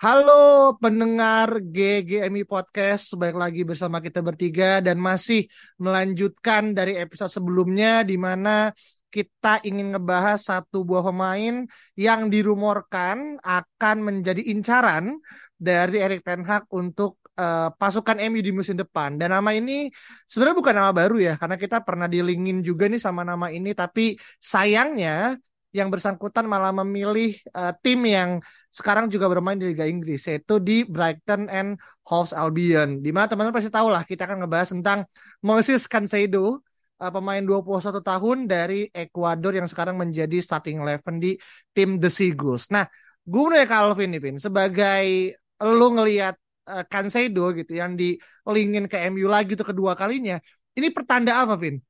Halo pendengar GGMI Podcast, baik lagi bersama kita bertiga dan masih melanjutkan dari episode sebelumnya di mana kita ingin ngebahas satu buah pemain yang dirumorkan akan menjadi incaran dari Erik Ten Hag untuk uh, pasukan MU di musim depan. Dan nama ini sebenarnya bukan nama baru ya, karena kita pernah dilingin juga nih sama nama ini, tapi sayangnya yang bersangkutan malah memilih uh, tim yang sekarang juga bermain di Liga Inggris yaitu di Brighton and Hove Albion. Di mana teman-teman pasti tahu lah kita akan ngebahas tentang Moses Cancedo uh, pemain 21 tahun dari Ekuador yang sekarang menjadi starting eleven di tim The Seagulls. Nah, gue nih Calvin nih Vin sebagai lu ngelihat uh, Cancedo gitu yang dilingin ke MU lagi tuh kedua kalinya. Ini pertanda apa Vin?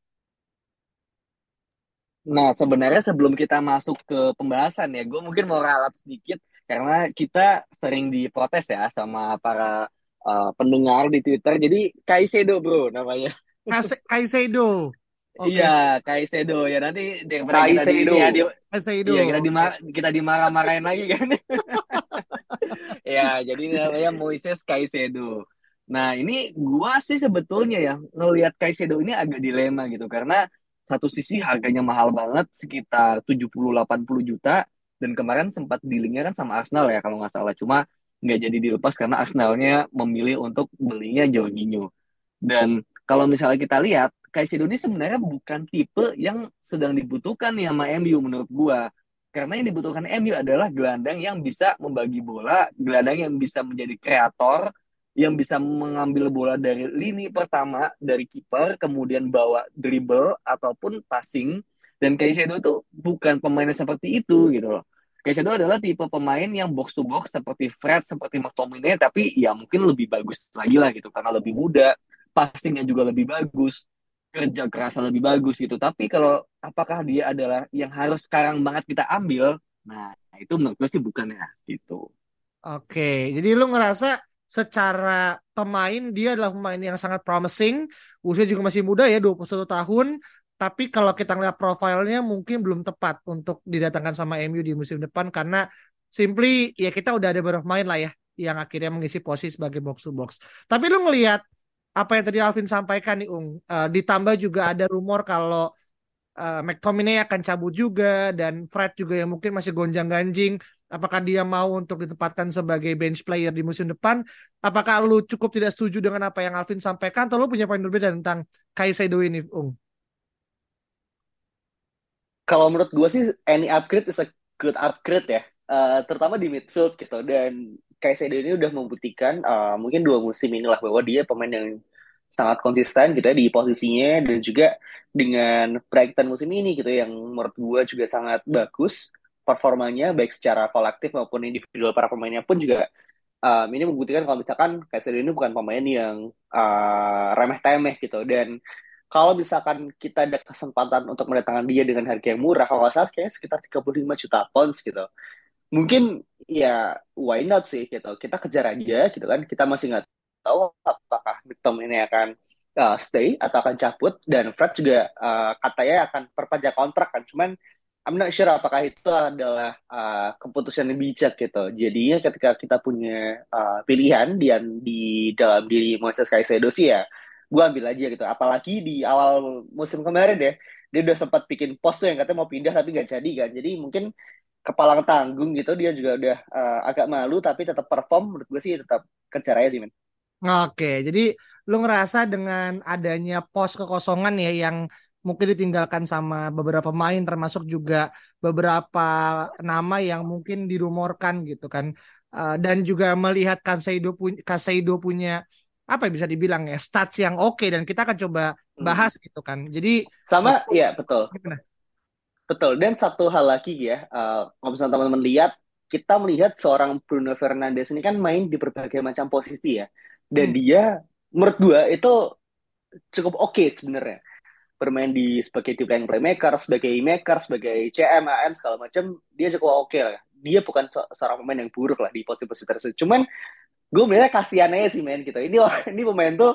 Nah, sebenarnya sebelum kita masuk ke pembahasan ya, gue mungkin mau ralat sedikit karena kita sering diprotes ya sama para uh, pendengar di Twitter. Jadi Kaisedo bro namanya. Kaisedo. Okay. Iya, Kaisedo ya nanti daripada kita di ini ya, di, Kaisedo. Iya, kita dimar kita dimarah-marahin lagi kan. ya, jadi namanya Moises Kaisedo. Nah, ini gua sih sebetulnya ya ngelihat Kaisedo ini agak dilema gitu karena satu sisi harganya mahal banget sekitar 70-80 juta dan kemarin sempat dealingnya kan sama Arsenal ya kalau nggak salah. Cuma nggak jadi dilepas karena Arsenalnya memilih untuk belinya Jorginho. Dan kalau misalnya kita lihat Kaisedo ini sebenarnya bukan tipe yang sedang dibutuhkan nih sama MU menurut gua. Karena yang dibutuhkan MU adalah gelandang yang bisa membagi bola gelandang yang bisa menjadi kreator yang bisa mengambil bola dari lini pertama dari kiper kemudian bawa dribble ataupun passing. Dan Caicedo itu bukan pemain seperti itu gitu loh. Caicedo adalah tipe pemain yang box to box seperti Fred, seperti McTominay tapi ya mungkin lebih bagus lagi lah gitu karena lebih muda, passingnya juga lebih bagus, kerja kerasa lebih bagus gitu. Tapi kalau apakah dia adalah yang harus sekarang banget kita ambil? Nah, itu menurut gue sih bukan ya gitu. Oke, jadi lu ngerasa secara pemain dia adalah pemain yang sangat promising. Usia juga masih muda ya, 21 tahun. Tapi kalau kita ngeliat profilnya mungkin belum tepat untuk didatangkan sama MU di musim depan karena simply ya kita udah ada beberapa pemain lah ya yang akhirnya mengisi posisi sebagai box to box. Tapi lu ngelihat apa yang tadi Alvin sampaikan nih Ung, uh, ditambah juga ada rumor kalau uh, McTominay akan cabut juga dan Fred juga yang mungkin masih gonjang-ganjing apakah dia mau untuk ditempatkan sebagai bench player di musim depan? Apakah lu cukup tidak setuju dengan apa yang Alvin sampaikan atau lu punya poin berbeda tentang Kaisedo ini, Ung? Kalau menurut gue sih any upgrade is a good upgrade ya, uh, terutama di midfield gitu. Dan Kaisedo ini udah membuktikan uh, mungkin dua musim inilah bahwa dia pemain yang sangat konsisten gitu ya di posisinya. Dan juga dengan Brighton musim ini gitu yang menurut gue juga sangat bagus performanya baik secara kolektif maupun individual para pemainnya pun juga um, ini membuktikan kalau misalkan Kaiser ini bukan pemain yang uh, remeh-temeh gitu. Dan kalau misalkan kita ada kesempatan untuk mendatangkan dia dengan harga yang murah kalau nggak salah kayak sekitar 35 juta pounds gitu. Mungkin ya why not sih gitu. Kita kejar aja gitu kan. Kita masih nggak tahu apakah Tom ini akan uh, stay atau akan cabut. Dan Fred juga uh, katanya akan perpanjang kontrak kan. Cuman I'm not sure apakah itu adalah uh, keputusan yang bijak gitu. Jadinya ketika kita punya uh, pilihan di, di dalam diri Moises Caicedo sih ya, gue ambil aja gitu. Apalagi di awal musim kemarin deh, dia udah sempat bikin post tuh yang katanya mau pindah tapi gak jadi kan. Jadi mungkin kepala tanggung gitu dia juga udah uh, agak malu tapi tetap perform menurut gue sih tetap kejar aja sih men. Oke, jadi lu ngerasa dengan adanya pos kekosongan ya yang mungkin ditinggalkan sama beberapa pemain termasuk juga beberapa nama yang mungkin dirumorkan gitu kan uh, dan juga melihat Kaseido punya punya apa ya bisa dibilang ya stats yang oke okay, dan kita akan coba hmm. bahas hmm. gitu kan jadi sama ya betul Betul. Dan satu hal lagi ya, uh, kalau misalnya teman-teman lihat, kita melihat seorang Bruno Fernandes ini kan main di berbagai macam posisi ya. Dan Hmm. dia, menurut gua itu cukup oke sebenarnya. Bermain di sebagai deep line playmaker, sebagai maker, sebagai CM, AM, segala macam, dia cukup oke lah. Dia bukan se- seorang pemain yang buruk lah di posisi-posisi tersebut. Cuman gue melihatnya kasihan aja sih main gitu. Ini ini pemain tuh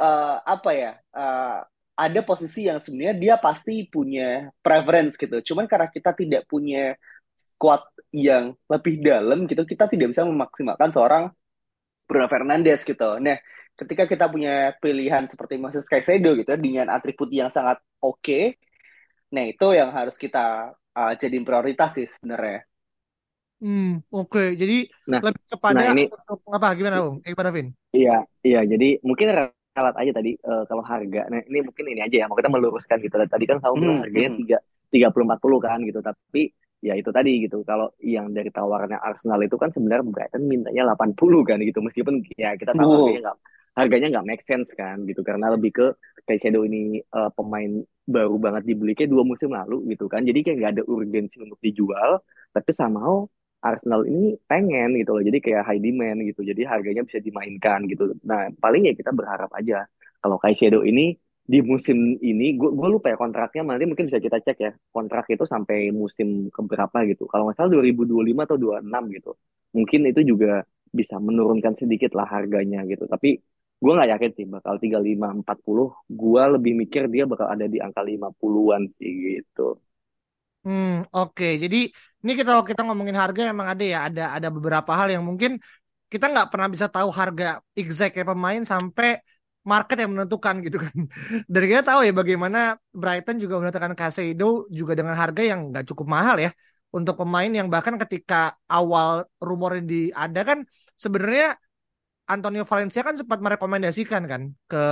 eh, apa ya? eh, ada posisi yang sebenarnya dia pasti punya preference gitu. Cuman karena kita tidak punya squad yang lebih dalam gitu, kita tidak bisa memaksimalkan seorang Bruno Fernandes gitu. Nah, ketika kita punya pilihan seperti Moses Caicedo gitu dengan atribut yang sangat oke, nah itu yang harus kita uh, jadiin prioritas sih sebenarnya. Hmm, oke. Jadi Nah, lebih nah kepada ini untuk apa? Gimana, Bung? Eh, gimana, Vin? Iya, iya. Jadi mungkin relat aja tadi eh, kalau harga. Nah, ini mungkin ini aja ya. Mau kita meluruskan gitu. Tadi kan kamu bilang Hmm, harganya hmm. tiga tiga puluh empat puluh kan gitu. Tapi ya itu tadi gitu. Kalau yang dari tawarannya Arsenal itu kan sebenarnya Brighton mintanya 80 kan gitu. Meskipun ya kita tahu Wow. harganya nggak harganya nggak make sense kan gitu. Karena lebih ke kayak Shadow ini eh, pemain baru banget dibeli kayak dua musim lalu gitu kan. Jadi kayak nggak ada urgensi untuk dijual. Tapi somehow Arsenal ini pengen gitu loh. Jadi kayak high demand gitu. Jadi harganya bisa dimainkan gitu. Nah, paling ya kita berharap aja kalau Shadow ini di musim ini, gue lupa ya kontraknya, nanti mungkin bisa kita cek ya. Kontrak itu sampai musim keberapa gitu. Kalau nggak salah 2025 atau 26 gitu. Mungkin itu juga bisa menurunkan sedikit lah harganya gitu. Tapi gue nggak yakin sih bakal 35-40. Gue lebih mikir dia bakal ada di angka 50-an sih gitu. Hmm, oke. Jadi ini kita kita ngomongin harga emang ada ya, ada ada beberapa hal yang mungkin kita nggak pernah bisa tahu harga exactnya pemain sampai market yang menentukan gitu kan. Dan kita tahu ya bagaimana Brighton juga menentukan Casado juga dengan harga yang nggak cukup mahal ya untuk pemain yang bahkan ketika awal rumornya di ada kan sebenarnya Antonio Valencia kan sempat merekomendasikan kan ke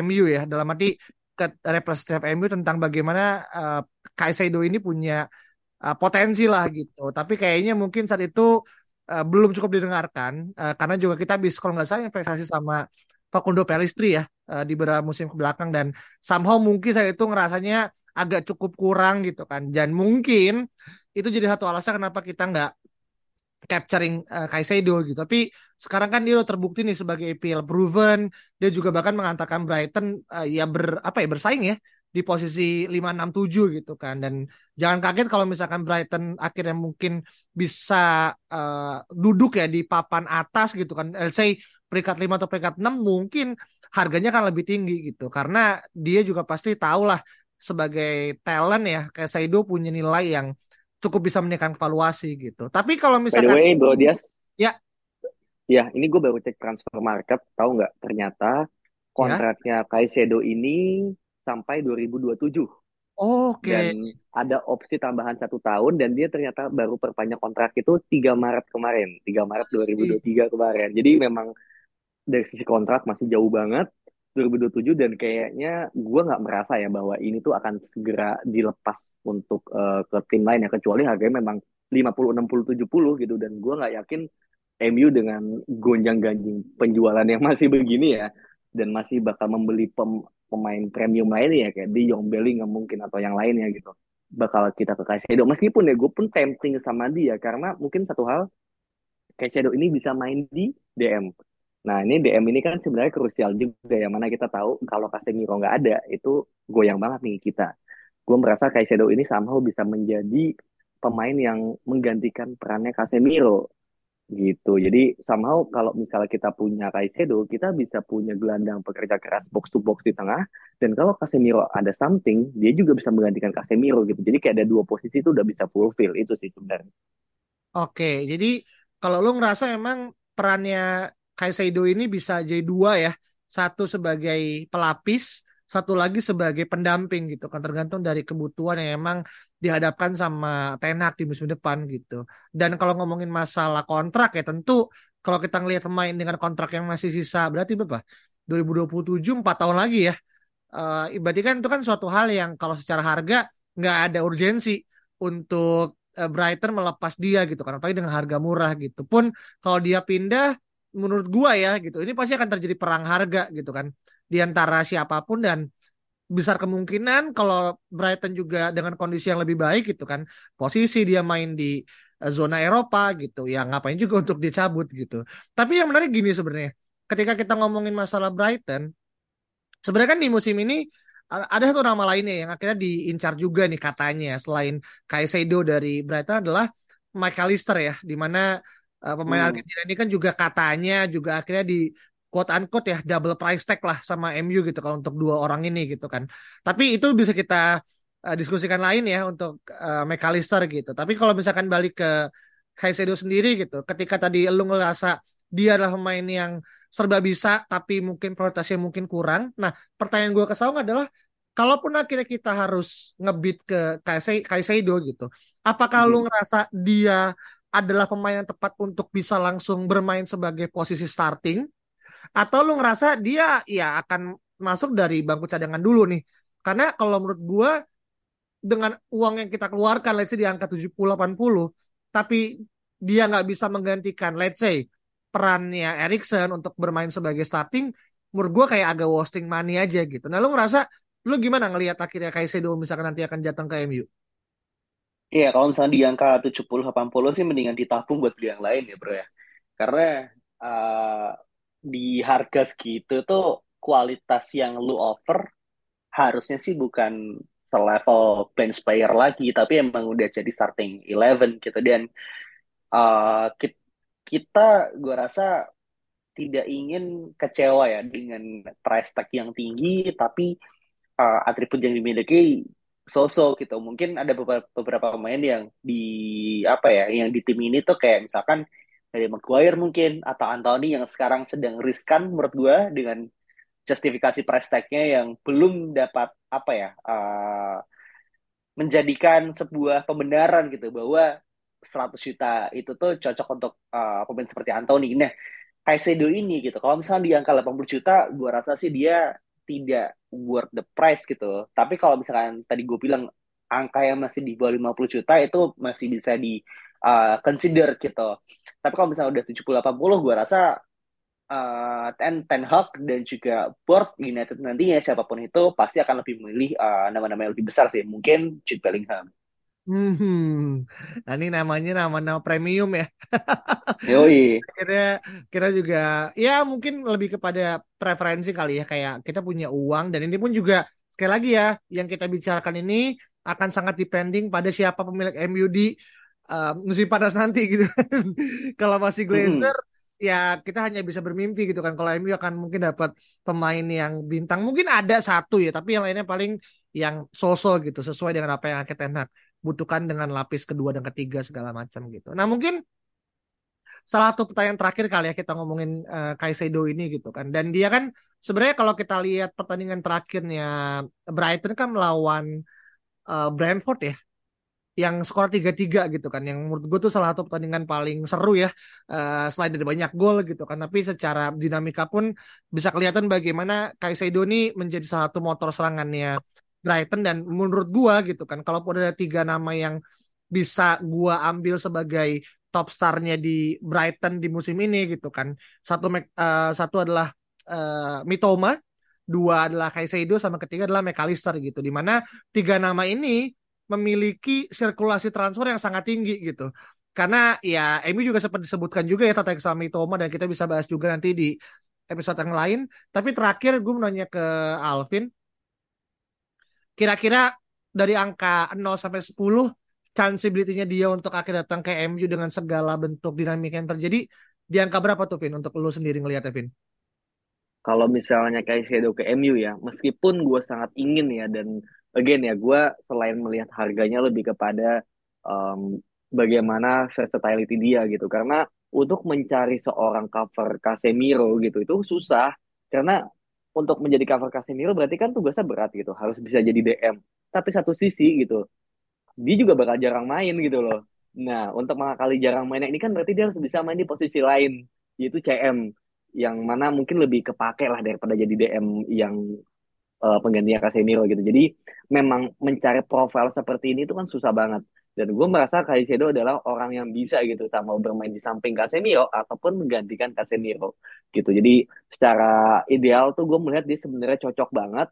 MU ya dalam arti ke representatif MU tentang bagaimana uh, Caicedo ini punya uh, potensi lah gitu. Tapi kayaknya mungkin saat itu uh, belum cukup didengarkan uh, karena juga kita bisa kalau nggak salah investasi sama Facundo Pellistri ya uh, di beberapa musim ke belakang dan somehow mungkin saya itu ngerasanya agak cukup kurang gitu kan. Dan mungkin itu jadi satu alasan kenapa kita nggak capturing uh, Caicedo gitu. Tapi sekarang kan dia udah terbukti nih sebagai EPL proven. Dia juga bahkan mengantarkan Brighton uh, ya ber apa ya bersaing ya di posisi 567 gitu kan. Dan jangan kaget kalau misalkan Brighton akhirnya mungkin bisa uh, duduk ya di papan atas gitu kan. Let's say peringkat 5 atau peringkat 6 mungkin harganya kan lebih tinggi gitu. Karena dia juga pasti tahu lah sebagai talent ya kayak Saido punya nilai yang cukup bisa menaikkan valuasi gitu. Tapi kalau misalkan By the way, Bro Dias, ya ya ini gue baru cek transfer market, tahu nggak? Ternyata kontraknya Caicedo ini sampai 2027. Oke. Dan ada opsi tambahan satu tahun dan dia ternyata baru perpanjang kontrak itu 3 Maret kemarin, 3 Maret 2023 kemarin. Jadi memang dari sisi kontrak masih jauh banget 2027 dan kayaknya gue nggak merasa ya bahwa ini tuh akan segera dilepas untuk uh, ke tim lain ya kecuali harganya memang 50 60 70 gitu dan gue nggak yakin MU dengan gonjang-ganjing penjualan yang masih begini ya dan masih bakal membeli pem, pemain premium lainnya ya kayak di Young Bellingham mungkin atau yang lainnya gitu bakal kita ke Caicedo meskipun ya gue pun tempting sama dia karena mungkin satu hal Caicedo ini bisa main di DM Nah, ini DM ini kan sebenarnya krusial juga ya, mana kita tahu kalau Casemiro nggak ada, itu goyang banget nih kita. Gue merasa Caicedo ini somehow bisa menjadi pemain yang menggantikan perannya Casemiro gitu. Jadi somehow kalau misalnya kita punya Caicedo, kita bisa punya gelandang pekerja keras box to box di tengah, dan kalau Casemiro ada something, dia juga bisa menggantikan Casemiro gitu. Jadi kayak ada dua posisi itu udah bisa fulfill, itu sih sebenarnya. Oke, jadi kalau lu ngerasa emang perannya Caicedo ini bisa jadi dua ya. Satu sebagai pelapis, satu lagi sebagai pendamping gitu kan tergantung dari kebutuhan yang emang dihadapkan sama Ten Hag di musim depan gitu. Dan kalau ngomongin masalah kontrak ya tentu kalau kita ngelihat pemain dengan kontrak yang masih sisa berarti berapa? 2027 4 tahun lagi ya. Uh, berarti kan itu kan suatu hal yang kalau secara harga nggak ada urgensi untuk uh, Brighton melepas dia gitu kan apalagi dengan harga murah gitu. Pun kalau dia pindah menurut gua ya gitu ini pasti akan terjadi perang harga gitu kan di antara siapa pun dan besar kemungkinan kalau Brighton juga dengan kondisi yang lebih baik gitu kan posisi dia main di eh, zona Eropa gitu ya ngapain juga untuk dicabut gitu tapi yang menarik gini sebenarnya ketika kita ngomongin masalah Brighton sebenarnya kan di musim ini ada satu nama lainnya yang akhirnya diincar juga nih katanya selain Caicedo dari Brighton adalah McAllister ya di mana uh, pemain hmm. Argentina ini kan juga katanya juga akhirnya di quote unquote ya double price tag lah sama MU gitu kalau untuk dua orang ini gitu kan. Tapi itu bisa kita uh, diskusikan lain ya untuk uh, McAllister gitu. Tapi kalau misalkan balik ke Caicedo sendiri gitu, ketika tadi lu ngerasa dia adalah pemain yang serba bisa tapi mungkin prioritasnya mungkin kurang. Nah, pertanyaan gue ke Saung adalah kalaupun akhirnya kita harus ngebit ke Kaisedo gitu, apakah hmm. lu ngerasa dia adalah pemain yang tepat untuk bisa langsung bermain sebagai posisi starting atau lu ngerasa dia ya akan masuk dari bangku cadangan dulu nih? Karena kalau menurut gue dengan uang yang kita keluarkan let's say di angka 70 80 tapi dia nggak bisa menggantikan let's say perannya Erikson untuk bermain sebagai starting menurut gue kayak agak wasting money aja gitu. Nah lu ngerasa lu gimana ngelihat akhirnya Kaisedo misalkan nanti akan datang ke MU? Iya, kalau misalnya di angka 70-80 sih mendingan ditabung buat beli yang lain ya bro ya. Karena uh, di harga segitu tuh kualitas yang lu offer harusnya sih bukan selevel bench player lagi, tapi emang udah jadi starting eleven gitu. Dan uh, kita gue rasa tidak ingin kecewa ya dengan price tag yang tinggi tapi uh, atribut yang dimiliki so-so gitu mungkin ada beberapa pemain yang di apa ya yang di tim ini tuh kayak misalkan dari Maguire mungkin atau Anthony yang sekarang sedang riskan menurut gue dengan justifikasi price tag-nya yang belum dapat apa ya uh, menjadikan sebuah pembenaran gitu bahwa 100 juta itu tuh cocok untuk uh, pemain seperti Anthony. Nah, Kaisedo ini gitu. Kalau misalnya di angka 80 juta, gue rasa sih dia tidak worth the price gitu. Tapi kalau misalkan tadi gue bilang angka yang masih di bawah 50 juta itu masih bisa di uh, consider gitu. Tapi kalau misalnya udah 70-80, gue rasa uh, Ten, Ten Hag dan juga board United nantinya siapa pun itu pasti akan lebih memilih uh, nama-nama yang lebih besar sih. Mungkin Jude Bellingham. Hmm, nah ini namanya nama-nama premium ya. Yoi. Kira kira juga ya mungkin lebih kepada preferensi kali ya kayak kita punya uang dan ini pun juga sekali lagi ya yang kita bicarakan ini akan sangat depending pada siapa pemilik MU di uh, musim panas nanti gitu. Kalau masih Glazer hmm. ya kita hanya bisa bermimpi gitu kan. Kalau MU akan mungkin dapat pemain yang bintang mungkin ada satu ya tapi yang lainnya paling yang sosok gitu sesuai dengan apa yang kita enak butuhkan dengan lapis kedua dan ketiga segala macam gitu. Nah mungkin salah satu pertanyaan terakhir kali ya kita ngomongin uh, Kaisedo ini gitu kan. Dan dia kan sebenarnya kalau kita lihat pertandingan terakhirnya Brighton kan melawan uh, Brentford ya yang skor 3-3 gitu kan. Yang menurut gue tuh salah satu pertandingan paling seru ya uh, selain dari banyak gol gitu kan. Tapi secara dinamika pun bisa kelihatan bagaimana Kaisedo ini menjadi salah satu motor serangannya Brighton. Dan menurut gua gitu kan kalaupun ada tiga nama yang bisa gua ambil sebagai top starnya di Brighton di musim ini gitu kan. Satu uh, satu adalah uh, Mitoma dua adalah Kaisedo sama ketiga adalah McAllister gitu. Di mana tiga nama ini memiliki sirkulasi transfer yang sangat tinggi gitu. Karena ya Emi juga sempat disebutkan juga ya tentang sama Mitoma dan kita bisa bahas juga nanti di episode yang lain. Tapi terakhir gue mau nanya ke Alvin. Kira-kira dari angka 0 sampai 10 chanceability-nya dia untuk akhir datang ke MU dengan segala bentuk dinamika yang terjadi di angka berapa tuh Vin? Untuk lu sendiri ngelihatnya Vin? Kalau misalnya kayak Shadow ke MU ya, meskipun gue sangat ingin ya dan again ya gue selain melihat harganya lebih kepada um, bagaimana versatility dia gitu. Karena untuk mencari seorang cover Casemiro gitu itu susah. Karena untuk menjadi cover Casemiro berarti kan tugasnya berat gitu harus bisa jadi DM tapi satu sisi gitu dia juga bakal jarang main gitu loh. Nah untuk mengakali jarang mainnya ini kan berarti dia harus bisa main di posisi lain yaitu CM yang mana mungkin lebih kepake lah daripada jadi DM yang uh, penggantinya Casemiro gitu. Jadi memang mencari profil seperti ini itu kan susah banget. Dan gue merasa Caicedo adalah orang yang bisa gitu sama bermain di samping Casemiro ataupun menggantikan Casemiro gitu. Jadi secara ideal tuh gue melihat dia sebenarnya cocok banget.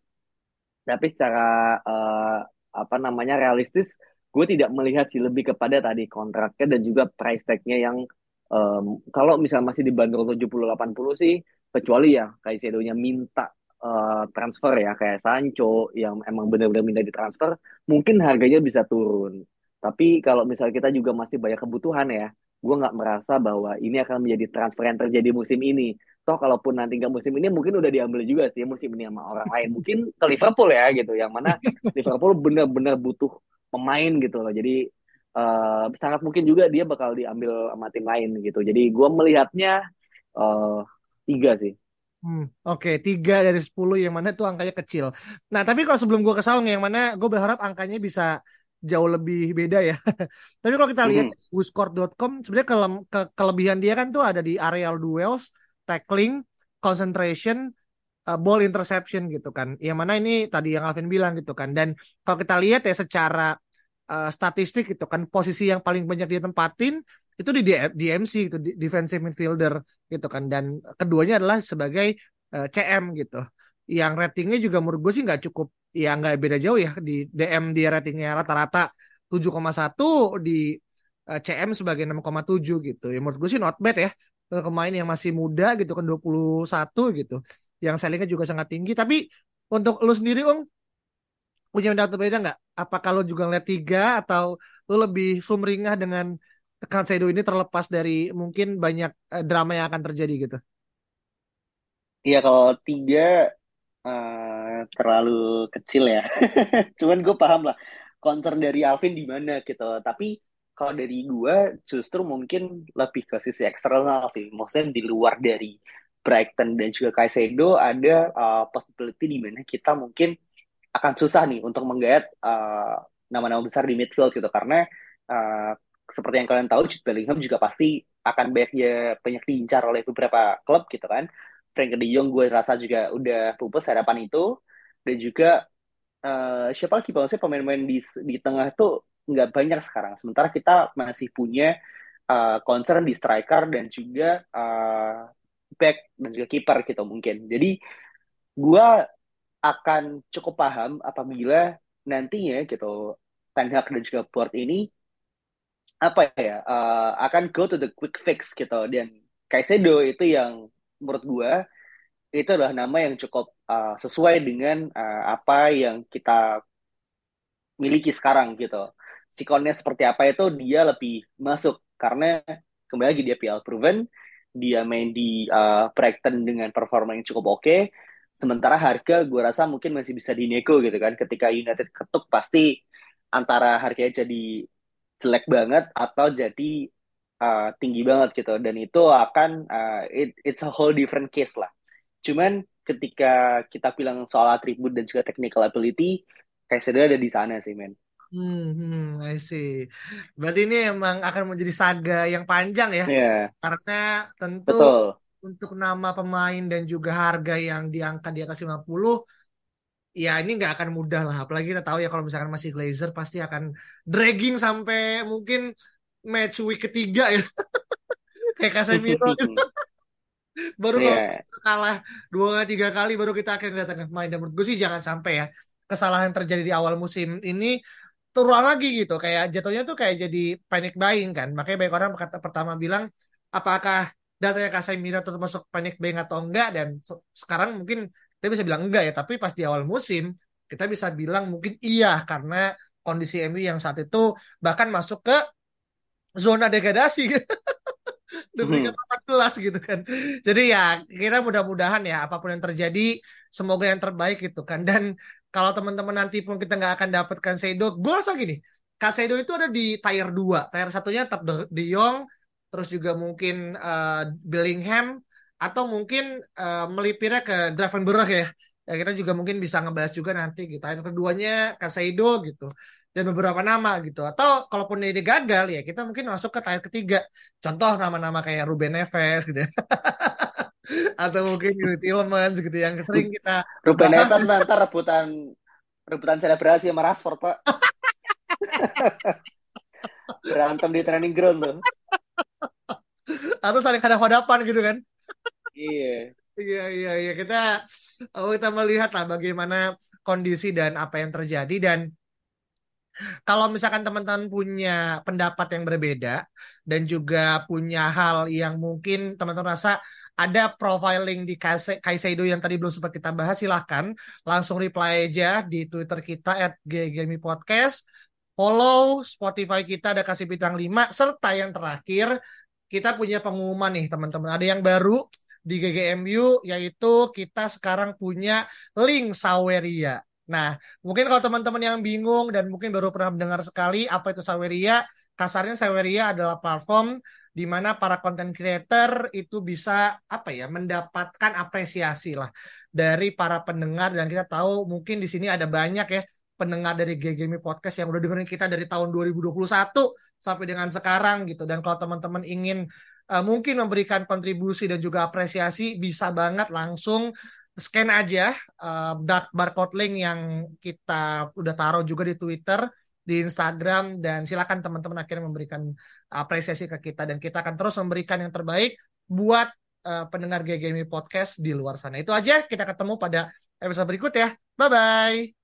Tapi secara uh, apa namanya realistis, gue tidak melihat sih lebih kepada tadi kontraknya dan juga price tag-nya yang um, kalau misalnya masih dibanderol 70-80 sih, kecuali ya Caicedo-nya minta uh, transfer ya kayak Sancho yang emang benar-benar minta ditransfer, mungkin harganya bisa turun. Tapi kalau misalnya kita juga masih banyak kebutuhan ya, gue nggak merasa bahwa ini akan menjadi transfer yang terjadi musim ini. Toh kalaupun nanti nggak musim ini mungkin udah diambil juga sih musim ini sama orang lain. Mungkin ke Liverpool ya gitu yang mana Liverpool benar-benar butuh pemain gitu loh. Jadi uh, sangat mungkin juga dia bakal diambil sama tim lain gitu. Jadi gue melihatnya uh, tiga sih Hmm, Oke, okay. tiga dari sepuluh yang mana itu angkanya kecil. Nah, tapi kalau sebelum gue ke Saung yang mana gue berharap angkanya bisa jauh lebih beda ya. tapi kalau kita lihat mm. WhoScored.com sebenarnya ke, ke, kelebihan dia kan tuh ada di areal duels, tackling, concentration, uh, ball interception gitu kan. Yang mana ini tadi yang Alvin bilang gitu kan. Dan kalau kita lihat ya secara uh, statistik gitu kan posisi yang paling banyak dia tempatin itu di DMC gitu, defensive midfielder gitu kan. Dan keduanya adalah sebagai uh, CM gitu. Yang ratingnya juga menurut gue sih nggak cukup ya nggak beda jauh ya di DM dia ratingnya rata-rata 7,1 di CM sebagai 6,7 gitu. Ya menurut gue sih not bad ya pemain yang masih muda gitu kan 21 gitu yang sellingnya juga sangat tinggi tapi untuk lu sendiri Ung punya pendapat beda nggak apa kalau juga ngeliat tiga atau lu lebih sumringah dengan Cancelo ini terlepas dari mungkin banyak uh, drama yang akan terjadi gitu? Iya kalau tiga uh, terlalu kecil ya. Cuman gue paham lah concern dari Alvin di mana gitu. Tapi kalau dari gue justru mungkin lebih ke sisi eksternal sih. Maksudnya di luar dari Brighton dan juga Caicedo ada uh, possibility di mana kita mungkin akan susah nih untuk menggait uh, nama-nama besar di midfield gitu. Karena uh, seperti yang kalian tahu Jude Bellingham juga pasti akan banyak ya banyak diincar oleh beberapa klub gitu kan. Frank De Jong gue rasa juga udah pupus harapan itu dan juga uh, siapa lagi maksudnya pemain-pemain di di tengah tuh nggak banyak sekarang. Sementara kita masih punya uh, concern di striker dan juga uh, back dan juga kiper gitu mungkin. Jadi gue akan cukup paham apabila nantinya gitu Ten dan juga board ini apa ya uh, akan go to the quick fix gitu. Dan Kaisedo itu yang menurut gue itu adalah nama yang cukup uh, sesuai dengan uh, apa yang kita miliki sekarang gitu. Sikonnya seperti apa itu dia lebih masuk. Karena kembali lagi dia PL proven dia main di uh, Brighton dengan performa yang cukup oke. Okay. sementara harga gue rasa mungkin masih bisa dinego gitu kan. Ketika United ketuk pasti antara harganya jadi jelek banget atau jadi uh, tinggi banget gitu dan itu akan uh, it, it's a whole different case lah cuman ketika kita bilang soal atribut dan juga technical ability kayak ada di sana sih men Hmm, hmm, I see. Berarti ini emang akan menjadi saga yang panjang ya. Yeah. Karena tentu Betul. untuk nama pemain dan juga harga yang diangkat di atas 50 ya ini nggak akan mudah lah. Apalagi kita tahu ya kalau misalkan masih Glazer pasti akan dragging sampai mungkin match week ketiga ya. Kayak Casemiro gitu. baru yeah. kalah dua tiga kali baru kita akan datang main dan menurut gue sih jangan sampai ya kesalahan terjadi di awal musim ini turun lagi gitu kayak jatuhnya tuh kayak jadi panic buying kan makanya banyak orang kata pertama bilang apakah datanya Casemiro tetap masuk panic buying atau enggak dan se sekarang mungkin kita bisa bilang enggak ya tapi pas di awal musim kita bisa bilang mungkin iya karena kondisi MU yang saat itu bahkan masuk ke zona degradasi di peringkat hmm. 14 gitu kan. Jadi ya kita mudah-mudahan ya apa pun yang terjadi semoga yang terbaik gitu kan. Dan kalau teman-teman nanti pun kita nggak akan dapatkan Seido, gue rasa gini, Kaseido itu ada di tier 2. Tier satunya tetap De Jong, terus juga mungkin uh, Bellingham, atau mungkin uh, melipirnya ke Gravenberch ya. Ya kita juga mungkin bisa ngebahas juga nanti gitu. Tier keduanya Kaseido gitu. Dan beberapa nama gitu. Atau kalaupun ini gagal ya kita mungkin masuk ke tier ketiga. Contoh nama-nama kayak Ruben Neves gitu ya. atau mungkin Unity Elements gitu yang sering kita Ruben Neves nanti rebutan rebutan selebrasi sama Rashford pak berantem di training ground tuh atau saling ada hadapan gitu kan iya iya iya iya kita oh, kita melihat lah bagaimana kondisi dan apa yang terjadi dan kalau misalkan teman-teman punya pendapat yang berbeda dan juga punya hal yang mungkin teman-teman rasa ada profiling di Kaiseido yang tadi belum sempat kita bahas, silahkan langsung reply aja di Twitter kita at Podcast. Follow Spotify kita ada kasih bintang 5 serta yang terakhir kita punya pengumuman nih teman-teman. Ada yang baru di GGMU yaitu kita sekarang punya link Saweria. Nah, mungkin kalau teman-teman yang bingung dan mungkin baru pernah mendengar sekali apa itu Saweria, kasarnya Saweria adalah platform di mana para content creator itu bisa apa ya mendapatkan apresiasi lah dari para pendengar dan kita tahu mungkin di sini ada banyak ya pendengar dari GGMI Podcast yang udah dengerin kita dari tahun 2021 sampai dengan sekarang gitu dan kalau teman-teman ingin uh, mungkin memberikan kontribusi dan juga apresiasi bisa banget langsung scan aja uh, barcode link yang kita udah taruh juga di Twitter, di Instagram dan silakan teman-teman akhirnya memberikan apresiasi ke kita dan kita akan terus memberikan yang terbaik buat uh, pendengar GGMI Podcast di luar sana. Itu aja, kita ketemu pada episode berikut ya. Bye bye.